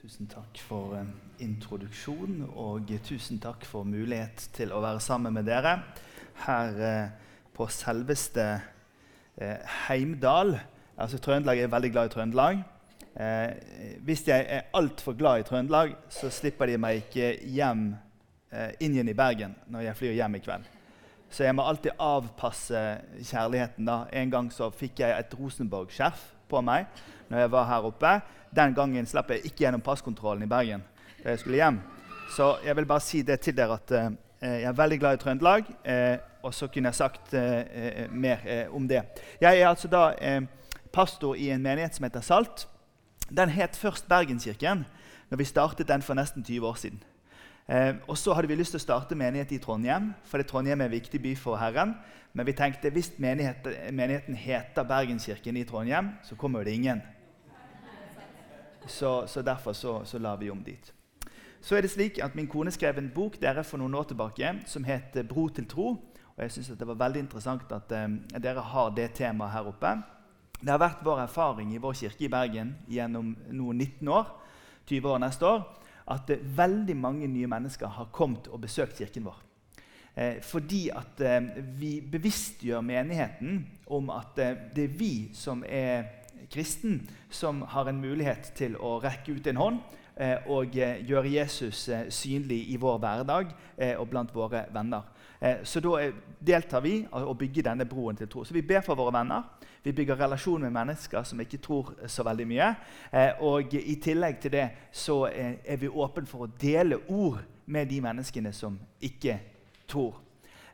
Tusen takk for introduksjonen, og tusen takk for mulighet til å være sammen med dere her eh, på selveste eh, Heimdal. Altså Trøndelag er veldig glad i Trøndelag. Eh, hvis jeg er altfor glad i Trøndelag, så slipper de meg ikke hjem eh, inn igjen i Bergen når jeg flyr hjem i kveld. Så jeg må alltid avpasse kjærligheten. da. En gang så fikk jeg et Rosenborg-skjerf på meg når jeg var her oppe. Den gangen slapp jeg ikke gjennom passkontrollen i Bergen. da jeg skulle hjem. Så jeg vil bare si det til dere at uh, jeg er veldig glad i Trøndelag. Uh, og så kunne jeg sagt uh, mer om det. Jeg er altså da pastor i en menighet som heter Salt. Den het først Bergenskirken når vi startet den for nesten 20 år siden. Eh, og så hadde vi lyst til å starte menighet i Trondheim, for Trondheim er en viktig by for Herren. Men vi tenkte hvis menighet, menigheten heter Bergenskirken i Trondheim, så kommer det ingen. Så, så derfor så, så, la vi om dit. Så er det slik at Min kone skrev en bok dere for noen år tilbake som het 'Bro til tro'. Og jeg synes Det var veldig interessant at eh, dere har det temaet her oppe. Det har vært vår erfaring i vår kirke i Bergen gjennom noen 19 år, 20 år neste år, at eh, veldig mange nye mennesker har kommet og besøkt kirken vår. Eh, fordi at eh, vi bevisstgjør menigheten om at det er vi som er kristen, som har en mulighet til å rekke ut en hånd og gjøre Jesus synlig i vår hverdag og blant våre venner. så da deltar vi og bygger denne broen til tro. Så vi ber for våre venner. Vi bygger relasjon med mennesker som ikke tror så veldig mye. Eh, og i tillegg til det så eh, er vi åpne for å dele ord med de menneskene som ikke tror.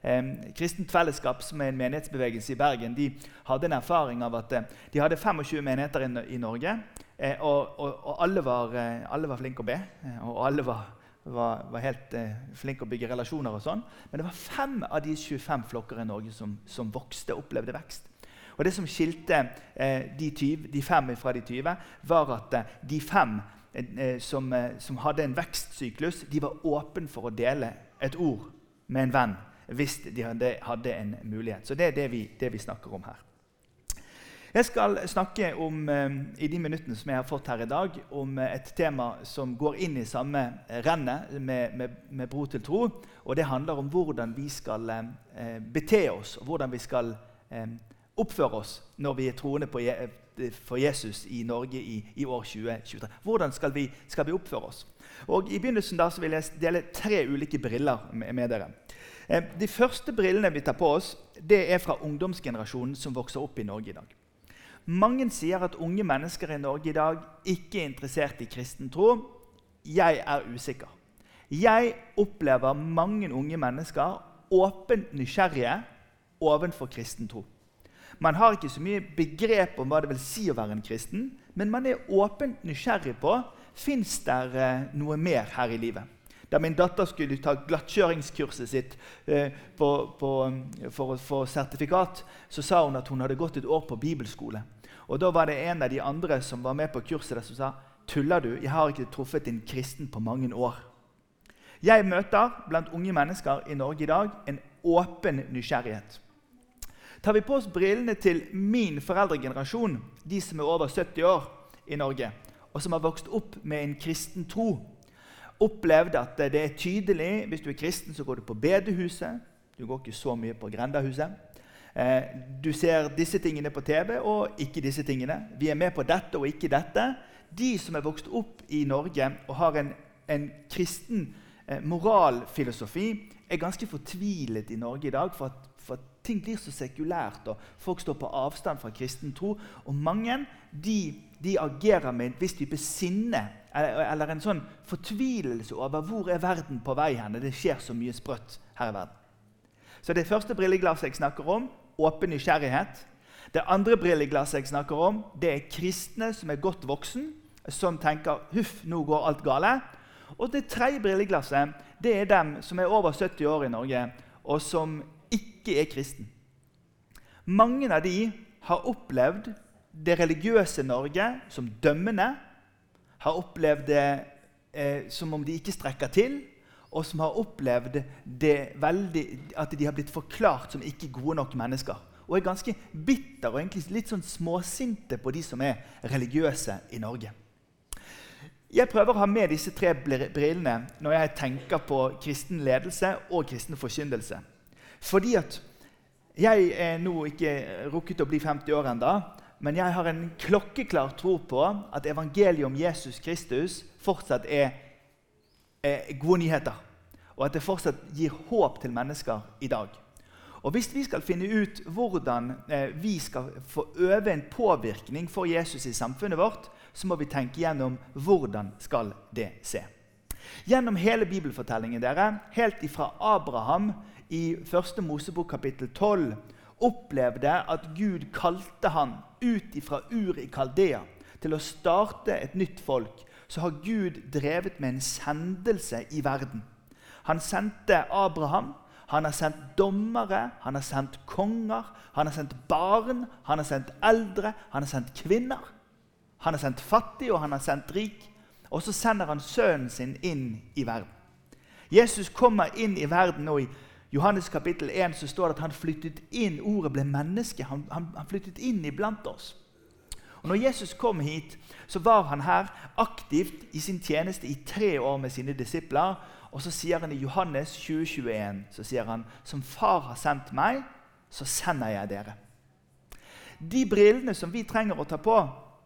Eh, Kristent Fellesskap, som er en menighetsbevegelse i Bergen, de hadde en erfaring av at de hadde 25 menigheter i, Norge. og, og, og alle, var, alle, var, flinke å be, og alle var, var, var helt flinke å bygge relasjoner. og sånn. Men det var fem av de 25 flokker i Norge som, som vokste, opplevde vekst. Og Det som skilte eh, de, 20, de, fem fra de 20, var at eh, de fem eh, som, eh, som, hadde en vekstsyklus, de var åpne for å dele et ord med en venn hvis de hadde, hadde en mulighet. Så det er det vi, det vi, snakker om her. Jeg skal snakke om, eh, i de minuttene som jeg har fått her i dag, om eh, et tema som går inn i samme rennet med, med, med Bro til tro. Og det handler om hvordan vi skal bete oss, og hvordan vi skal oppføre oss når vi er troende på, for Jesus i Norge i, i år 2023. Hvordan skal vi, skal vi, oppføre oss? Og I begynnelsen da vil jeg dele tre ulike briller med, med dere. Eh, de første brillene vi tar på oss, det er fra ungdomsgenerasjonen som vokser opp i Norge i dag. Mange sier at unge mennesker i Norge i dag ikke er interessert i kristen tro. Jeg er usikker. Jeg opplever mange unge mennesker åpent nysgjerrige ovenfor kristen tro. Man har ikke så mye begrep om hva det vil si å være en kristen, men man er åpent nysgjerrig på fins det eh, noe mer her i livet. Da min datter skulle ta glattkjøringskurset sitt eh, på, på, for å få sertifikat, så sa hun at hun hadde gått et år på bibelskole. Og Da var det en av de andre som var med på kurset der som sa tuller du, jeg har ikke truffet en kristen på mange år. Jeg møter blant unge mennesker i Norge i dag en åpen nysgjerrighet. Tar vi på oss brillene til min foreldregenerasjon, de som er over 70 år i Norge, og som har vokst opp med en kristen tro, opplevde at det er tydelig Hvis du er kristen, så går du på bedehuset. Du går ikke så mye på grendahuset. Eh, du ser disse tingene på TV og ikke disse tingene. Vi er med på dette og ikke dette. De som er vokst opp i Norge og har en, en kristen eh, moralfilosofi, er ganske fortvilet i Norge i dag for at ting blir så sekulært, og folk står på avstand fra kristen tro. Og mange de, de agerer med en viss type sinne eller, eller, en sånn fortvilelse over hvor er verden på vei hen. Det skjer så mye sprøtt her i verden. Så Det første brilleglasset jeg snakker om, åpen nysgjerrighet. Det andre brilleglasset jeg snakker om, det er kristne som er godt voksen, som tenker 'huff, nå går alt gale'. Og det tredje brilleglasset det er dem som er over 70 år i Norge, og som ikke er kristen. Mange av de har opplevd det religiøse Norge som dømmende, har opplevd det eh, som om de ikke strekker til, og som har opplevd veldig, at de har blitt forklart som ikke gode nok mennesker. Og er ganske bitter og egentlig litt sånn småsinte på de som er religiøse i Norge. Jeg prøver å ha med disse tre brillene når jeg tenker på kristen ledelse og kristen forkynnelse. Fordi at jeg er nå ikke rukket å bli 50 år ennå, men jeg har en klokkeklar tro på at evangeliet om Jesus Kristus fortsatt er, er gode nyheter. Og at det fortsatt gir håp til mennesker i dag. Og Hvis vi skal finne ut hvordan eh, vi skal få øve en påvirkning for Jesus i samfunnet vårt, så må vi tenke gjennom hvordan skal det se. Gjennom hele bibelfortellingen dere, helt ifra Abraham i 1. Mosebok kapittel 12 opplevde at Gud kalte han ut fra Ur i Kaldea til å starte et nytt folk, så har Gud drevet med en sendelse i verden. Han sendte Abraham, han har sendt dommere, han har sendt konger, han har sendt barn, han har sendt eldre, han har sendt kvinner. Han har sendt fattig, og han har sendt rik. Og så sender han sønnen sin inn i verden. Jesus kommer inn i verden nå i Johannes kapittel 1 så står det at han flyttet inn, ordet ble menneske. Han, han, han flyttet inn iblant oss. Og når Jesus kom hit, så var han her aktivt i sin tjeneste i tre år med sine disipler. Og så sier han i Johannes 2021 så sier han, som far har sendt meg, så sender jeg dere. De brillene som vi trenger å ta på,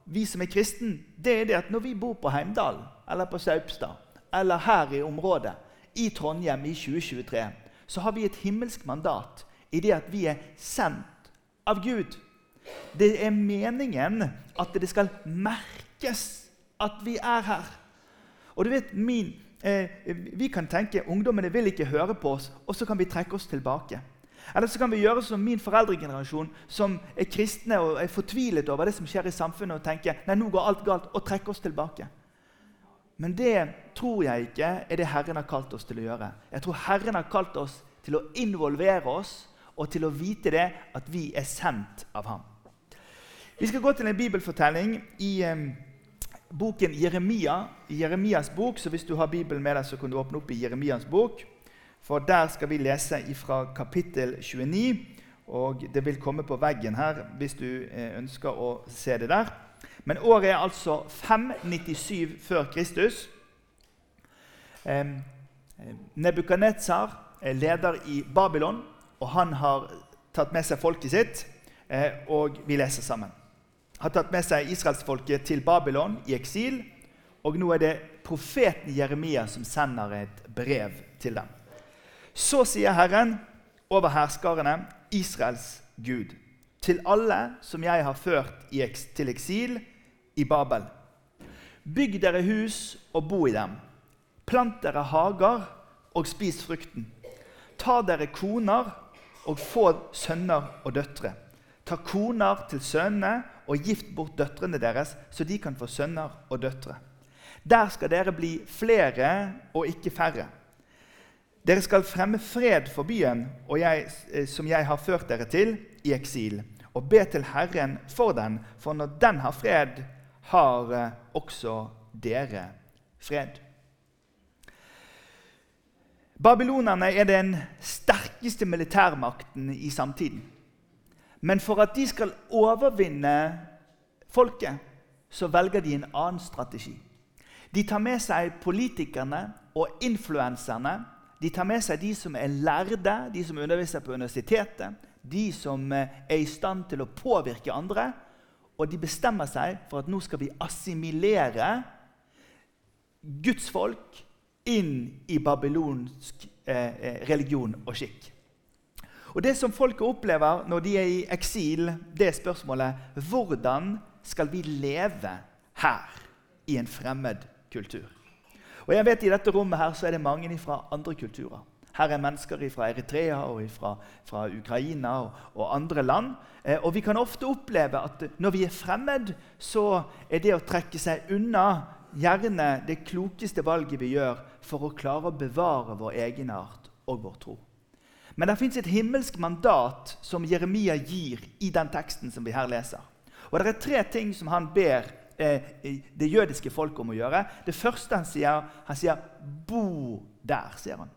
vi som er kristen, det er det at når vi bor på Heimdal eller på Saupstad eller her i området, i Trondheim i 2023 så har vi et himmelsk mandat i det at vi er sendt av Gud. Det er meningen at det skal merkes at vi er her. Og du vet, min, eh, Vi kan tenke ungdommene vil ikke høre på oss, og så kan vi trekke oss tilbake. Eller så kan vi gjøre som min foreldregenerasjon, som er kristne og er fortvilet over det som skjer i samfunnet, og tenke nei, nå går alt galt, og trekke oss tilbake. Men det tror jeg ikke er det Herren har kalt oss til å gjøre. Jeg tror Herren har kalt oss til å involvere oss og til å vite det at vi er sendt av ham. Vi skal gå til en bibelfortelling i eh, boken Jeremia. I Jeremias bok, så Hvis du har Bibelen med deg, så kan du åpne opp i Jeremias bok. For der skal vi lese fra kapittel 29. Og det vil komme på veggen her hvis du eh, ønsker å se det der. Men året er altså 597 før Kristus. Nebukadnezar er leder i Babylon, og han har tatt med seg folket sitt, eh, og vi leser sammen. Har tatt med seg israelsfolket til Babylon i eksil, og nå er det profeten Jeremia som sender et brev til dem. Så sier Herren over herskarene, Israels Gud, til alle som jeg har ført til eksil i Babel. Bygg dere hus og bo i dem. Plant dere hager og spis frukten. Ta dere koner og få sønner og døtre. Ta koner til sønnene og gift bort døtrene deres, så de kan få sønner og døtre. Der skal dere bli flere og ikke færre. Dere skal fremme fred for byen jeg, eh, som jeg har ført dere til i eksil, og be til Herren for den, for når den har fred, har eh, også dere fred. Babylonerne er den sterkeste militærmakten i samtiden. Men for at de skal overvinne folket, så velger de en annen strategi. De tar med seg politikerne og influenserne. De tar med seg de som er lærde, de som underviser på universitetet, de som eh, er i stand til å påvirke andre. Og de bestemmer seg for at nå skal vi assimilere Guds folk inn i babylonsk eh, eh, religion og skikk. Og Det som folket opplever når de er i eksil, det er spørsmålet hvordan skal vi leve her i en fremmed kultur. Og jeg vet I dette rommet her så er det mange fra andre kulturer. Her er mennesker fra Eritrea og fra, fra Ukraina og, og, andre land. Eh, og Vi kan ofte oppleve at når vi er fremmed, så er det å trekke seg unna gjerne det klokeste valget vi gjør for å klare å bevare vår egenart og vår tro. Men det fins et himmelsk mandat som Jeremia gir i den teksten som vi her leser. Og Det er tre ting som han ber eh, det jødiske folket om å gjøre. Det første han sier, han sier 'bo der'. sier han.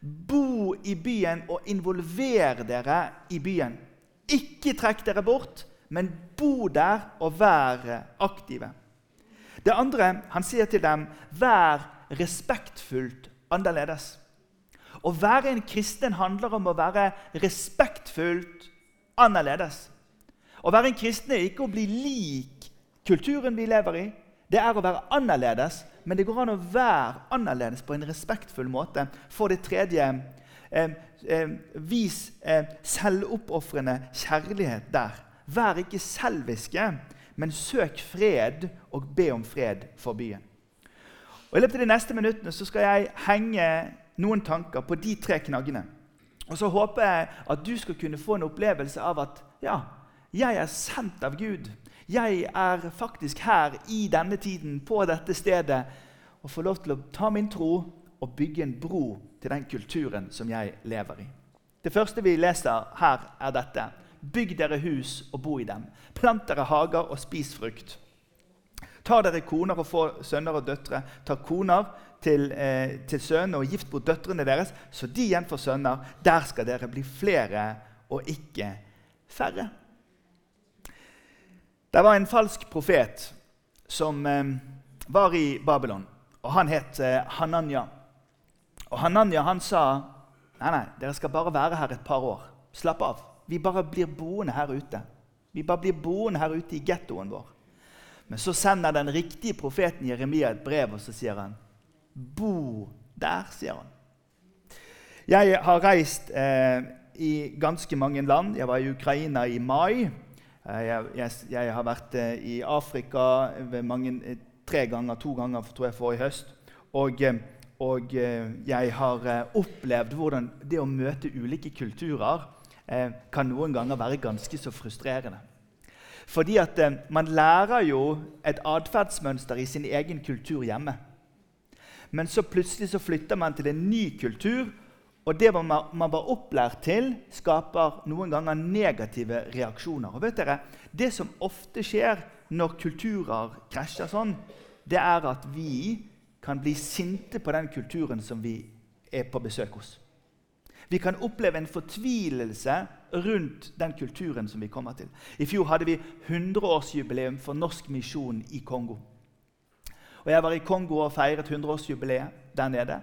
Bo i byen og involver dere i byen. Ikke trekk dere bort, men bo der og vær aktive. Det andre han sier til dem, vær respektfullt annerledes. Å være en kristen handler om å være respektfullt annerledes. Å være en kristen er ikke å bli lik kulturen vi lever i. Det er å være annerledes, men det går an å være annerledes på en respektfull måte. For det tredje eh, eh, vis eh, selvoppofrende kjærlighet der. Vær ikke selviske, men søk fred og be om fred for byen. Og I løpet av de neste minuttene skal jeg henge noen tanker på de tre knaggene. Og så håper jeg at du skal kunne få en opplevelse av at ja, jeg er sendt av Gud. Jeg er faktisk her i denne tiden, på dette stedet, og får lov til å ta min tro og bygge en bro til den kulturen som jeg lever i. Det første vi leser her, er dette. Bygg dere hus og bo i dem. Plant dere hager og spis frukt. Ta dere koner og få sønner og døtre. Ta koner til, eh, til sønnene og gift bort døtrene deres, så de igjen får sønner. Der skal dere bli flere og ikke færre. Det var en falsk profet som eh, var i Babylon, og han het eh, Hananya. Og Hananya han sa nei, nei, dere skal bare være her et par år. Slapp av. Vi bare blir boende her ute. Vi bare blir boende her ute i gettoen vår. Men så sender den riktige profeten Jeremia et brev, og så sier han Bo der, sier han. Jeg har reist eh, i ganske mange land. Jeg var i Ukraina i mai. Eh, jeg, jeg, jeg, har vært eh, i Afrika mange, eh, tre ganger, to ganger tror jeg, forrige høst. Og, og jeg har opplevd hvordan det å møte ulike kulturer kan noen ganger være ganske så frustrerende. Fordi at man lærer jo et atferdsmønster i sin egen kultur hjemme. Men så plutselig så flytter man til en ny kultur, og det man, man var opplært til, skaper noen ganger negative reaksjoner. Og vet dere, Det som ofte skjer når kulturer krasjer sånn, det er at vi kan bli sinte på den kulturen som vi er på besøk hos. Vi kan oppleve en fortvilelse rundt den kulturen som vi kommer til. I fjor hadde vi 100-årsjubileum for norsk misjon i Kongo. Og Jeg var i Kongo og feiret 100-årsjubileet der nede.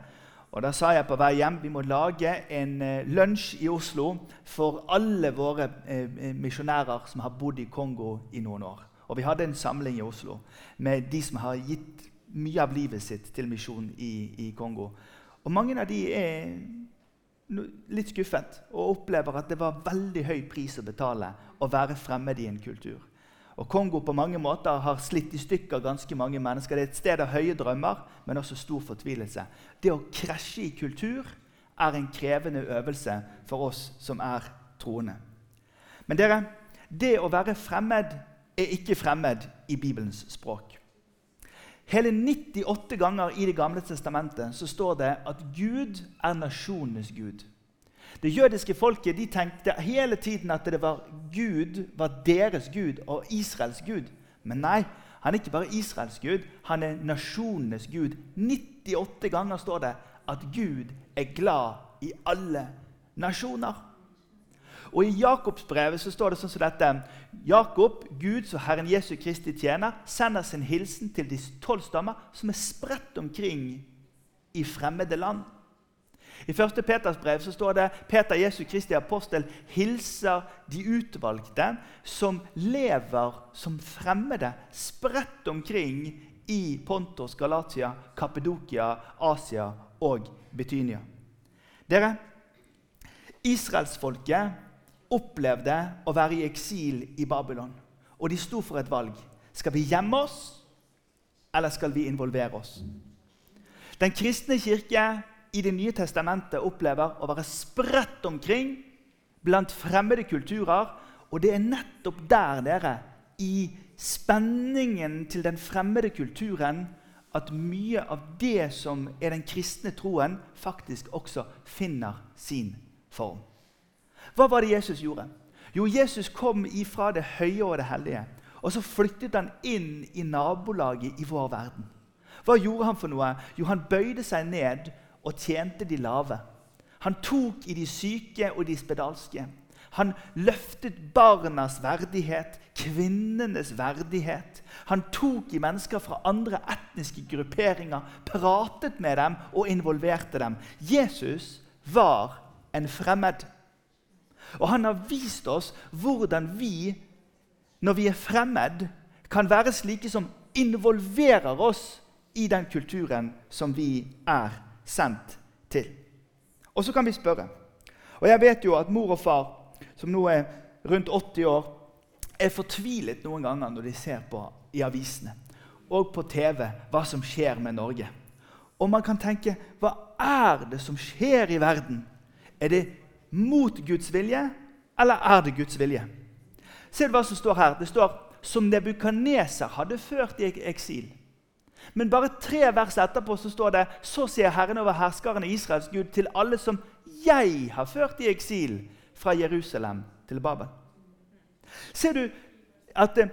Og Da sa jeg på vei hjem vi må lage en eh, lunsj i Oslo for alle våre eh, misjonærer som har bodd i Kongo i noen år. Og Vi hadde en samling i Oslo med de som har gitt mye av livet sitt til misjon i, i Kongo. Og Mange av de er litt skuffet og opplever at det var veldig høy pris å betale å være fremmed i en kultur. Og Kongo på mange måter har slitt i stykker ganske mange mennesker. Det er et sted av høye drømmer, men også stor fortvilelse. Det å krasje i kultur er en krevende øvelse for oss som er troende. Men dere, det å være fremmed er ikke fremmed i Bibelens språk. Hele 98 ganger i Det gamle testamentet så står det at Gud er nasjonenes Gud. Det jødiske folket de tenkte hele tiden at det var Gud var deres Gud og Israels Gud. Men nei, han er ikke bare Israels Gud, han er nasjonenes Gud. 98 ganger står det at Gud er glad i alle nasjoner. Og I Jakobsbrevet så står det sånn som dette. Jakob, Guds og Herren Jesu Kristi tjener, sender sin hilsen til de tolv stammer som er spredt omkring i fremmede land. I 1. Peters brev så står det Peter Jesu Kristi apostel hilser de utvalgte som lever som fremmede, spredt omkring i Pontos, Galatia, Kappedokia, Asia og Betynia. Dere, Israelsfolket opplevde å være i eksil i Babylon. Og de sto for et valg. Skal vi gjemme oss, eller skal vi involvere oss? Den kristne kirke i Det nye testamentet opplever å være spredt omkring blant fremmede kulturer. Og det er nettopp der, dere, i spenningen til den fremmede kulturen, at mye av det som er den kristne troen, faktisk også finner sin form. Hva var det Jesus gjorde? Jo, Jesus kom ifra det høye og det hellige. Og så flyttet han inn i nabolaget i vår verden. Hva gjorde han for noe? Jo, han bøyde seg ned og tjente de lave. Han tok i de syke og de spedalske. Han løftet barnas verdighet kvinnenes verdighet. Han tok i mennesker fra andre etniske grupperinger, pratet med dem og involverte dem. Jesus var en fremmed. Og han har vist oss hvordan vi, når vi er fremmed, kan være slike som involverer oss i den kulturen som vi er sendt til. Og så kan vi spørre. Og jeg vet jo at mor og far, som nå er rundt 80 år, er fortvilet noen ganger når de ser på i avisene og på TV hva som skjer med Norge. Og man kan tenke hva er det som skjer i verden? Er det mot Guds vilje, eller er det Guds vilje? Se hva som står her. Det står som Nebukaneser hadde ført i eksil. Men bare tre vers etterpå så står det så sier Herren over herskeren i Israels Gud til alle som jeg har ført i eksil fra Jerusalem til Babel. Ser du at det,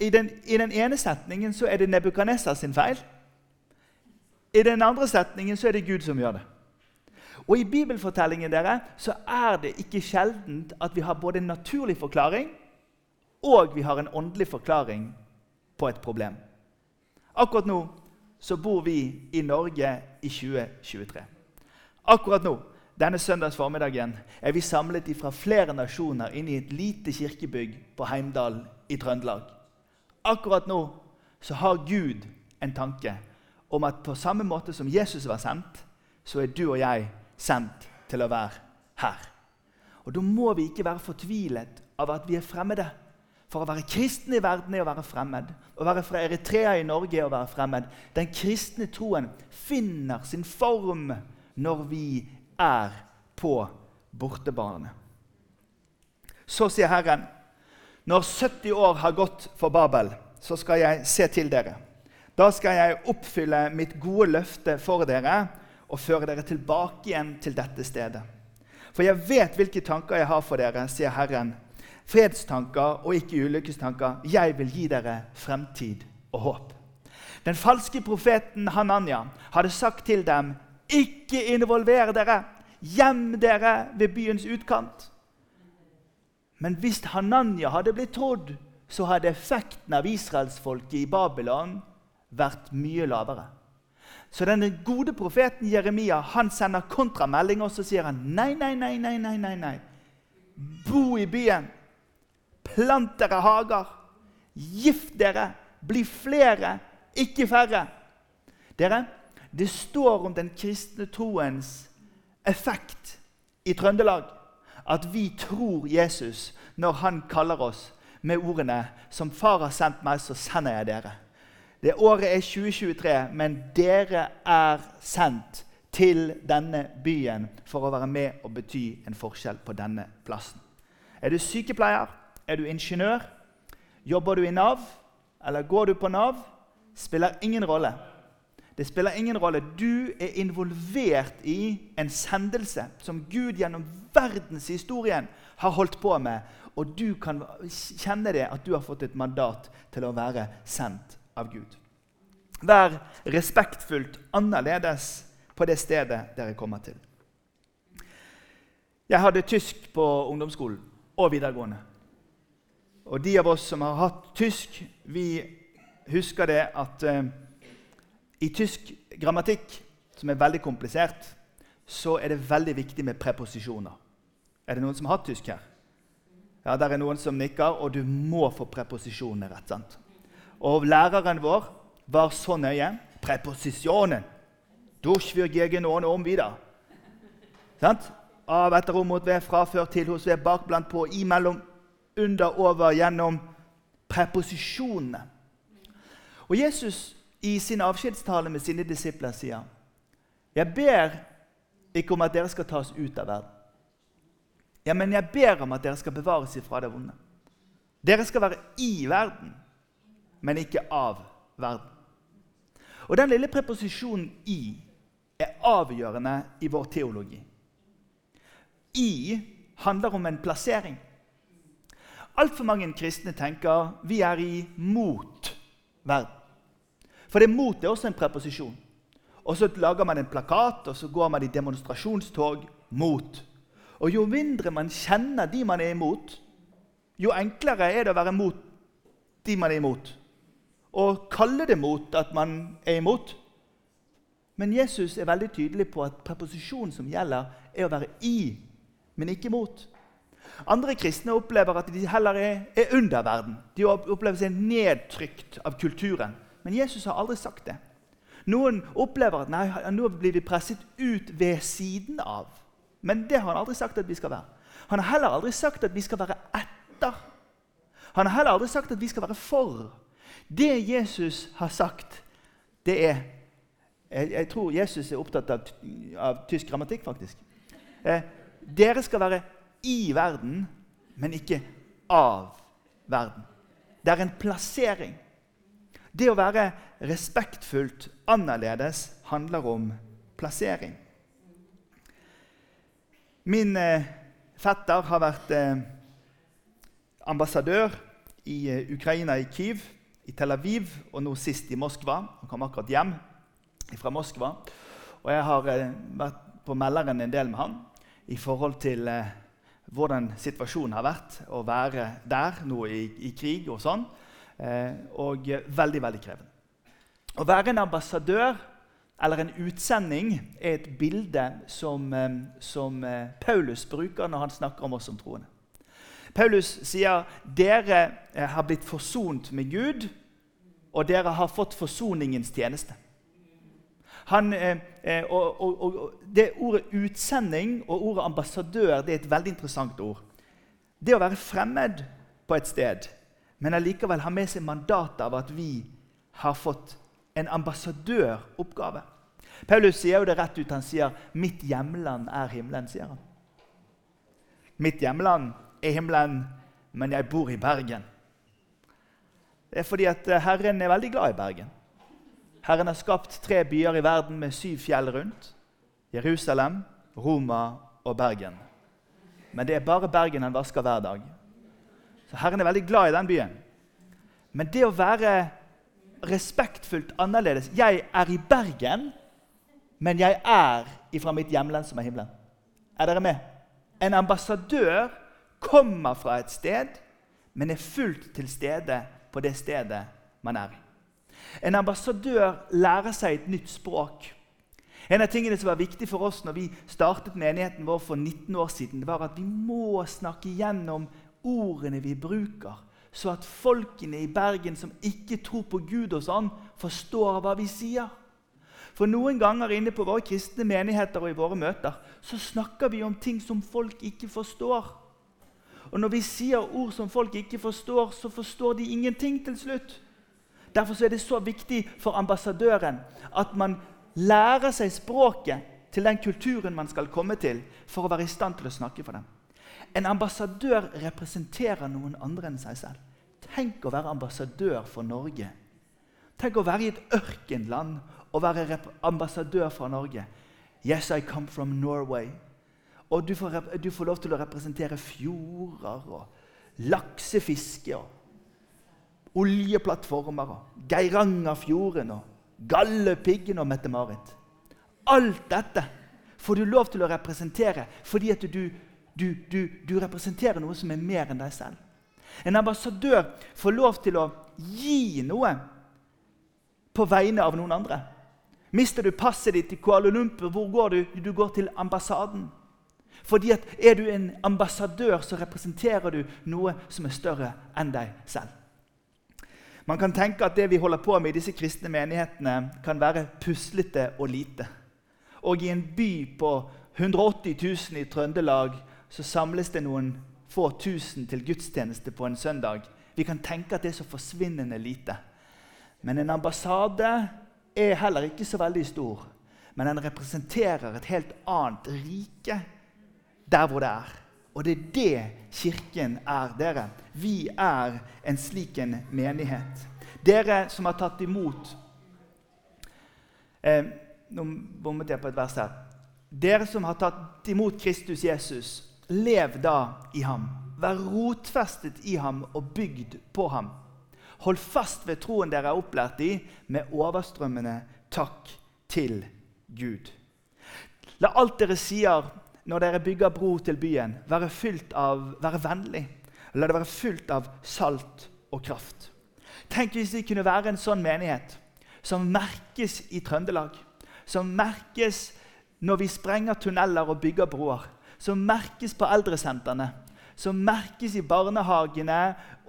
i den, i den ene setningen så er det Nebukadnesar sin feil. I den andre setningen så er det Gud som gjør det. Og I bibelfortellingen dere, så er det ikke sjeldent at vi har både en naturlig forklaring og vi har en åndelig forklaring på et problem. Akkurat nå så bor vi i Norge i 2023. Akkurat nå denne søndags formiddagen er vi samlet fra flere nasjoner inn i et lite kirkebygg på Heimdal i Trøndelag. Akkurat nå så har Gud en tanke om at på samme måte som Jesus var sendt, så er du og jeg sendt til å være her. Og Da må vi ikke være fortvilet av at vi er fremmede. For å være kristen i verden er å være fremmed. Å være fra Eritrea i Norge er å være fremmed. Den kristne troen finner sin form når vi er på bortebane. Så sier Herren, når 70 år har gått for Babel, så skal jeg se til dere. Da skal jeg oppfylle mitt gode løfte for dere og føre dere tilbake igjen til dette stedet. For jeg vet hvilke tanker jeg har for dere, sier Herren. Fredstanker og ikke ulykkestanker. Jeg vil gi dere fremtid og håp. Den falske profeten Hananya hadde sagt til dem ikke involver dere. Gjem dere ved byens utkant. Men hvis Hananya hadde blitt trodd, så hadde effekten av israelsfolket i Babylon vært mye lavere. Så den gode profeten Jeremia han sender kontramelding, og så sier han nei, nei, nei, nei, nei, nei, nei. Bo i byen. Plant dere hager. Gift dere. Bli flere, ikke færre. Dere, det står om den kristne troens effekt i Trøndelag at vi tror Jesus når han kaller oss med ordene 'Som far har sendt meg, så sender jeg dere'. Det Året er 2023, men dere er sendt til denne byen for å være med og bety en forskjell på denne plassen. Er du sykepleier? Er du ingeniør? Jobber du i Nav? Eller går du på Nav? Spiller ingen rolle. Det spiller ingen rolle. Du er involvert i en sendelse som Gud gjennom verdenshistorien har holdt på med. Og du kan kjenne det at du har fått et mandat til å være sendt av Gud. Vær respektfullt annerledes på det stedet dere kommer til. Jeg hadde tysk på ungdomsskolen og videregående. Og de av oss som har hatt tysk, vi husker det at eh, i tysk grammatikk, som er veldig komplisert, så er det veldig viktig med preposisjoner. Er det noen som har hatt tysk her? Ja, Der er noen som nikker, og du må få preposisjonene rett. sant? Og læreren vår var så nøye. Preposisjonen! Durchfyr gegen ohne om videre. Sant? Av, etter, om, mot, ved, fra, før, til, hos, ved, bak, blant, på, imellom, under, over, gjennom. Preposisjonene. Og Jesus i sin avskjedstale med sine disipler sier jeg ber ikke om at dere skal tas ut av verden. Ja, men jeg ber om at dere skal bevares ifra det vonde. Dere skal være i verden, men ikke av verden. Og Den lille preposisjonen 'i' er avgjørende i vår teologi. 'I' handler om en plassering. Altfor mange kristne tenker vi er imot verden. For det mot er også en preposisjon. Og så lager man en plakat, og så går man i demonstrasjonstog mot. Og jo mindre man kjenner de man er imot, jo enklere er det å være mot de man er imot, og kalle det mot at man er imot. Men Jesus er veldig tydelig på at preposisjonen som gjelder, er å være i, men ikke mot. Andre kristne opplever at de heller er, er under verden. De opplever seg nedtrykt av kulturen. Men Jesus har aldri sagt det. Noen opplever at nei, nå blir vi presset ut ved siden av. Men det har han aldri sagt at vi skal være. Han har heller aldri sagt at vi skal være etter. Han har heller aldri sagt at vi skal være for. Det Jesus har sagt, det er Jeg, jeg tror Jesus er opptatt av, av tysk grammatikk, faktisk. Eh, dere skal være i verden, men ikke av verden. Det er en plassering. Det å være respektfullt annerledes handler om plassering. Min eh, fetter har vært eh, ambassadør i eh, Ukraina, i Kyiv, i Tel Aviv og nå sist i Moskva. Han kom akkurat hjem fra Moskva. Og jeg har eh, vært på melderen en del med han i forhold til eh, hvordan situasjonen har vært å være der nå i, i krig og sånn. Eh, og veldig, veldig krevende. Å være en ambassadør eller en utsending er et bilde som, eh, som eh, Paulus bruker når han snakker om oss som troende. Paulus sier dere eh, har blitt forsont med Gud, og dere har fått forsoningens tjeneste. Han, eh, og, og, og, det Ordet utsending og ordet ambassadør det er et veldig interessant ord. Det å være fremmed på et sted, men allikevel ha med seg mandatet av at vi har fått en ambassadøroppgave. Paulus sier jo det rett ut. Han sier 'mitt hjemland er himmelen'. sier han. Mitt hjemland er himmelen, men jeg bor i Bergen. Det er fordi at Herren er veldig glad i Bergen. Herren har skapt tre byer i verden med syv fjell rundt. Jerusalem, Roma og Bergen. Men det er bare Bergen han vasker hver dag. Så Herren er veldig glad i den byen. Men det å være respektfullt annerledes Jeg er i Bergen, men jeg er ifra mitt hjemland, som er himmelen. Er dere med? En ambassadør kommer fra et sted, men er fullt til stede på det stedet man er i. En ambassadør lærer seg et nytt språk. En av tingene som var viktig for oss når vi startet menigheten vår for 19 år siden, det var at vi må snakke gjennom ordene vi bruker, så at folkene i Bergen som ikke tror på Gud og sånn, forstår hva vi sier. For noen ganger inne på våre kristne menigheter og i våre møter så snakker vi om ting som folk ikke forstår. Og når vi sier ord som folk ikke forstår, så forstår de ingenting til slutt. Derfor er det så viktig for ambassadøren at man lærer seg språket til den kulturen man skal komme til, for å være i stand til å snakke for dem. En ambassadør representerer noen andre enn seg selv. Tenk å være ambassadør for Norge. Tenk å være i et ørkenland og være ambassadør for Norge. Yes, I come from Norway. Og du får, du får lov til å representere fjorder og laksefiske. og oljeplattformer, Geirangerfjorden, og Galdhøpiggen og Mette-Marit. Alt dette får du lov til å representere fordi at du, du, du, du representerer noe som er mer enn deg selv. En ambassadør får lov til å gi noe på vegne av noen andre. Mister du passet ditt i Kuala Lumpur, hvor går du? Du går til ambassaden. Fordi at Er du en ambassadør, så representerer du noe som er større enn deg selv. Man kan tenke at det vi holder på med i disse kristne menighetene, kan være puslete og lite. Og i en by på 180 000 i Trøndelag så samles det noen få tusen til gudstjeneste på en søndag. Vi kan tenke at det er så forsvinnende lite. Men en ambassade er heller ikke så veldig stor. Men den representerer et helt annet rike der hvor det er. Og det er det Kirken er, dere. Vi er en slik en menighet. Dere som har tatt imot eh, Nå bommet jeg på et vers her. Dere som har tatt imot Kristus Jesus, lev da i ham. Vær rotfestet i ham og bygd på ham. Hold fast ved troen dere er opplært i, med overstrømmende takk til Gud. La alt dere sier når dere bygger bro til byen, være, fylt av, være vennlig. La det være fylt av salt og kraft. Tenk hvis vi kunne være en sånn menighet som merkes i Trøndelag. Som merkes når vi sprenger tunneler og bygger broer. Som merkes på eldresentrene. Som merkes i barnehagene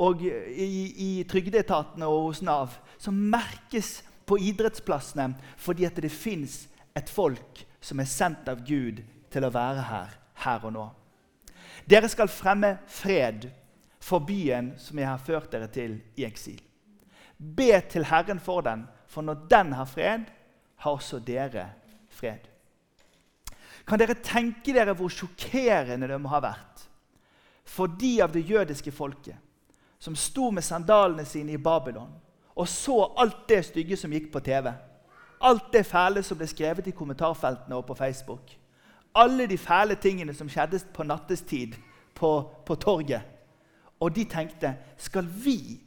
og i, i trygdeetatene og hos Nav. Som merkes på idrettsplassene fordi at det fins et folk som er sendt av Gud til å være her, her og nå. Dere skal fremme fred for byen som jeg har ført dere til i eksil. Be til Herren for den, for når den har fred, har også dere fred. Kan dere tenke dere hvor sjokkerende det må ha vært for de av det jødiske folket som sto med sandalene sine i Babylon og så alt det stygge som gikk på TV? Alt det fæle som ble skrevet i kommentarfeltene og på Facebook? Alle de fæle tingene som skjedde på nattestid på, på torget? Og de tenkte skal vi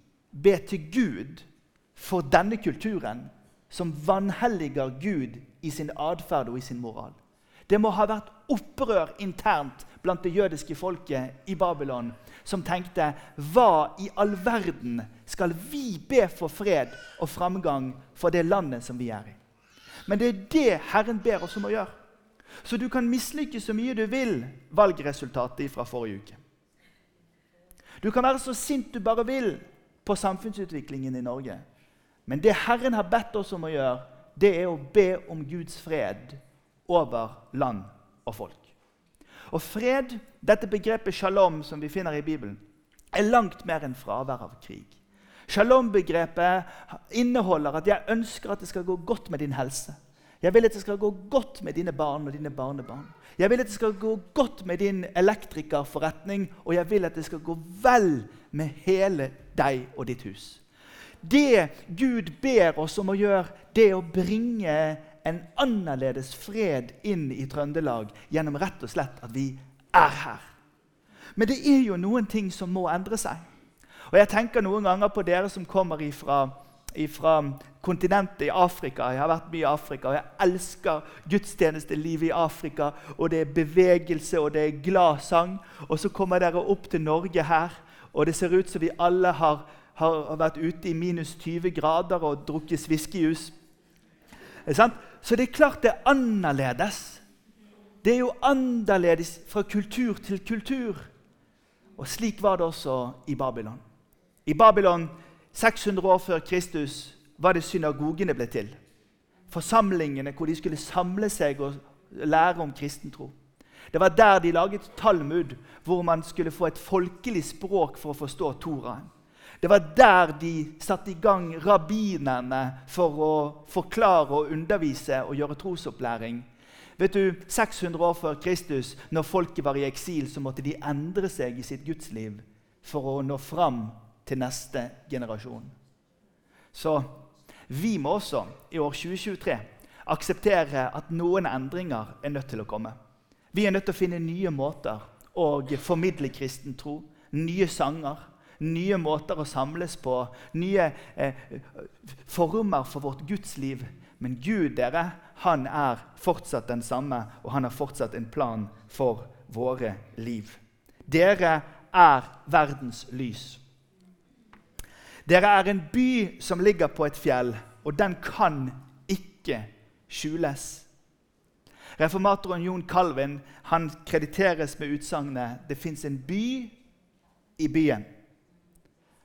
be til Gud for denne kulturen som vanhelliger Gud i sin atferd og i sin moral. Det må ha vært opprør internt blant det jødiske folket i Babylon, som tenkte Hva i all verden skal vi be for fred og framgang for det landet som vi er i? Men det er det Herren ber oss om å gjøre. Så du kan mislykkes så mye du vil valgresultatet fra forrige uke. Du kan være så sint du bare vil på samfunnsutviklingen i Norge. Men det Herren har bedt oss om å gjøre, det er å be om Guds fred over land og folk. Og fred, dette begrepet shalom som vi finner i Bibelen, er langt mer enn fravær av krig. Shalom-begrepet inneholder at jeg ønsker at det skal gå godt med din helse. Jeg vil at det skal gå godt med dine barn og dine barnebarn. Jeg vil at det skal gå godt med din elektrikerforretning, og jeg vil at det skal gå vel med hele deg og ditt hus. Det Gud ber oss om å gjøre, det er å bringe en annerledes fred inn i Trøndelag gjennom rett og slett at vi er her. Men det er jo noen ting som må endre seg. Og Jeg tenker noen ganger på dere som kommer ifra, ifra kontinentet i Afrika. Jeg har vært mye i Afrika, og jeg elsker gudstjenestelivet i Afrika. Og det er bevegelse, og det er glad sang. Og så kommer dere opp til Norge her, og det ser ut som vi alle har har vært ute i minus 20 grader og drukket whiskyjus. Så det er klart det er annerledes. Det er jo annerledes fra kultur til kultur. Og slik var det også i Babylon. I Babylon 600 år før Kristus var det synagogene ble til. Forsamlingene hvor de skulle samle seg og lære om kristen tro. Det var der de laget Talmud, hvor man skulle få et folkelig språk for å forstå Toraen. Det var der de satte i gang rabbinerne for å forklare og undervise og gjøre trosopplæring. Vet du, 600 år før Kristus, når folket var i eksil, så måtte de endre seg i sitt gudsliv for å nå fram til neste generasjon. Så vi må også i år 2023 akseptere at noen endringer er nødt til å komme. Vi er nødt til å finne nye måter å formidle kristen tro, nye sanger nye måter å samles på, nye eh, former for vårt gudsliv. Men Gud, dere, han er fortsatt den samme, og han har fortsatt en plan for våre liv. Dere er verdens lys. Dere er en by som ligger på et fjell, og den kan ikke skjules. Reformatoren Jon Calvin han krediteres med utsagnet 'Det fins en by i byen'.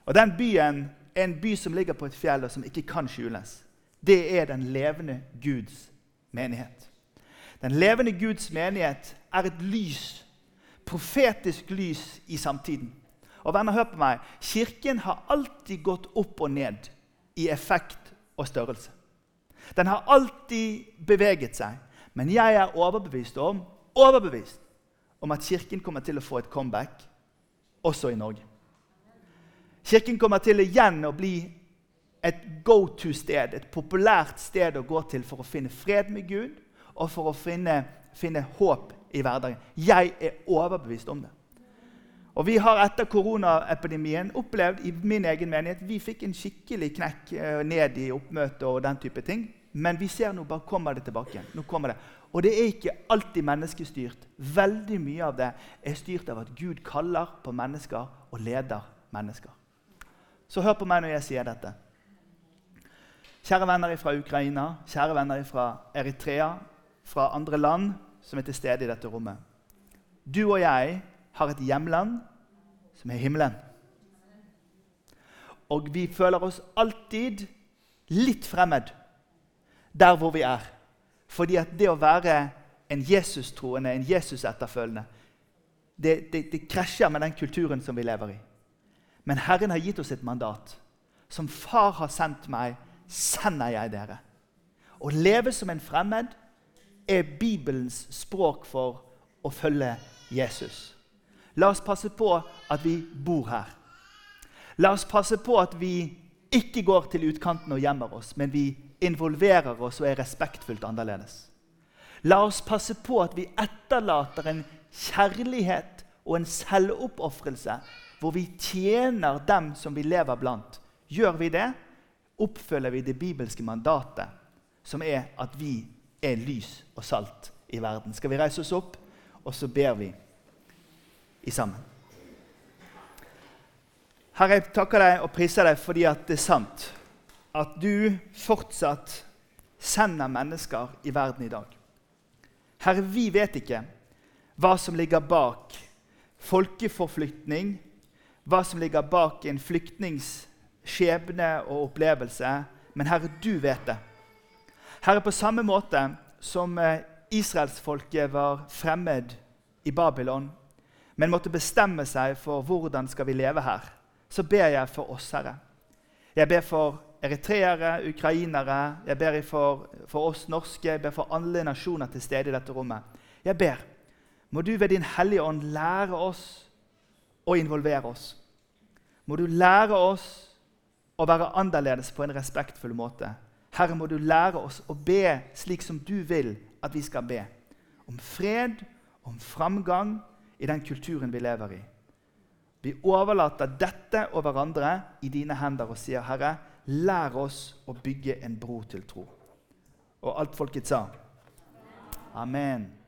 Og Den byen er en by som ligger på et fjell, og som ikke kan skjules. Det er den levende Guds menighet. Den levende Guds menighet er et lys, profetisk lys i samtiden. Og venner, hør på meg. Kirken har alltid gått opp og ned i effekt og størrelse. Den har alltid beveget seg. Men jeg er overbevist om, overbevist om at Kirken kommer til å få et comeback også i Norge. Kirken kommer til igjen å bli et go to-sted, et populært sted å gå til for å finne fred med Gud og for å finne, finne håp i hverdagen. Jeg er overbevist om det. Og Vi har etter koronaepidemien opplevd i min egen menighet vi fikk en skikkelig knekk eh, ned i oppmøtet og den type ting. Men vi ser nå bare kommer det tilbake igjen. Nå kommer det. Og det er ikke alltid menneskestyrt. Veldig mye av det er styrt av at Gud kaller på mennesker og leder mennesker. Så hør på meg når jeg sier dette. Kjære venner fra Ukraina, kjære venner fra Eritrea, fra andre land som er til stede i dette rommet. Du og jeg har et hjemland som er himmelen. Og vi føler oss alltid litt fremmed der hvor vi er. Fordi at det å være en Jesus-troende, en Jesus-etterfølgende, det, det, det krasjer med den kulturen som vi lever i. Men Herren har gitt oss et mandat. Som Far har sendt meg, sender jeg dere. Å leve som en fremmed er Bibelens språk for å følge Jesus. La oss passe på at vi bor her. La oss passe på at vi ikke går til utkanten og gjemmer oss, men vi involverer oss og er respektfullt annerledes. La oss passe på at vi etterlater en kjærlighet og en selvoppofrelse hvor vi tjener dem som vi lever blant. Gjør vi det, oppfølger vi det bibelske mandatet, som er at vi er lys og salt i verden. Skal vi reise oss opp, og så ber vi i sammen. Herre, jeg takker deg og priser deg fordi at det er sant at du fortsatt sender mennesker i verden i dag. Herre, vi vet ikke hva som ligger bak folkeforflytning, hva som ligger bak en flyktnings skjebne og opplevelse, men Herre, du vet det. Herre, på samme måte som eh, israelsfolket var fremmed i Babylon, men måtte bestemme seg for hvordan skal vi leve her, så ber jeg for oss, Herre. Jeg ber for eritreere, ukrainere, jeg ber for, for oss norske, jeg ber for alle nasjoner til stede i dette rommet. Jeg ber, må du ved Din Hellige Ånd lære oss å involvere oss. Må du lære oss å være annerledes på en respektfull måte. Herre, må du lære oss å be slik som du vil at vi skal be. Om fred, om framgang, i den kulturen vi lever i. Vi overlater dette og hverandre i dine hender og sier, 'Herre, lær oss å bygge en bro til tro'. Og alt folket sa. Amen.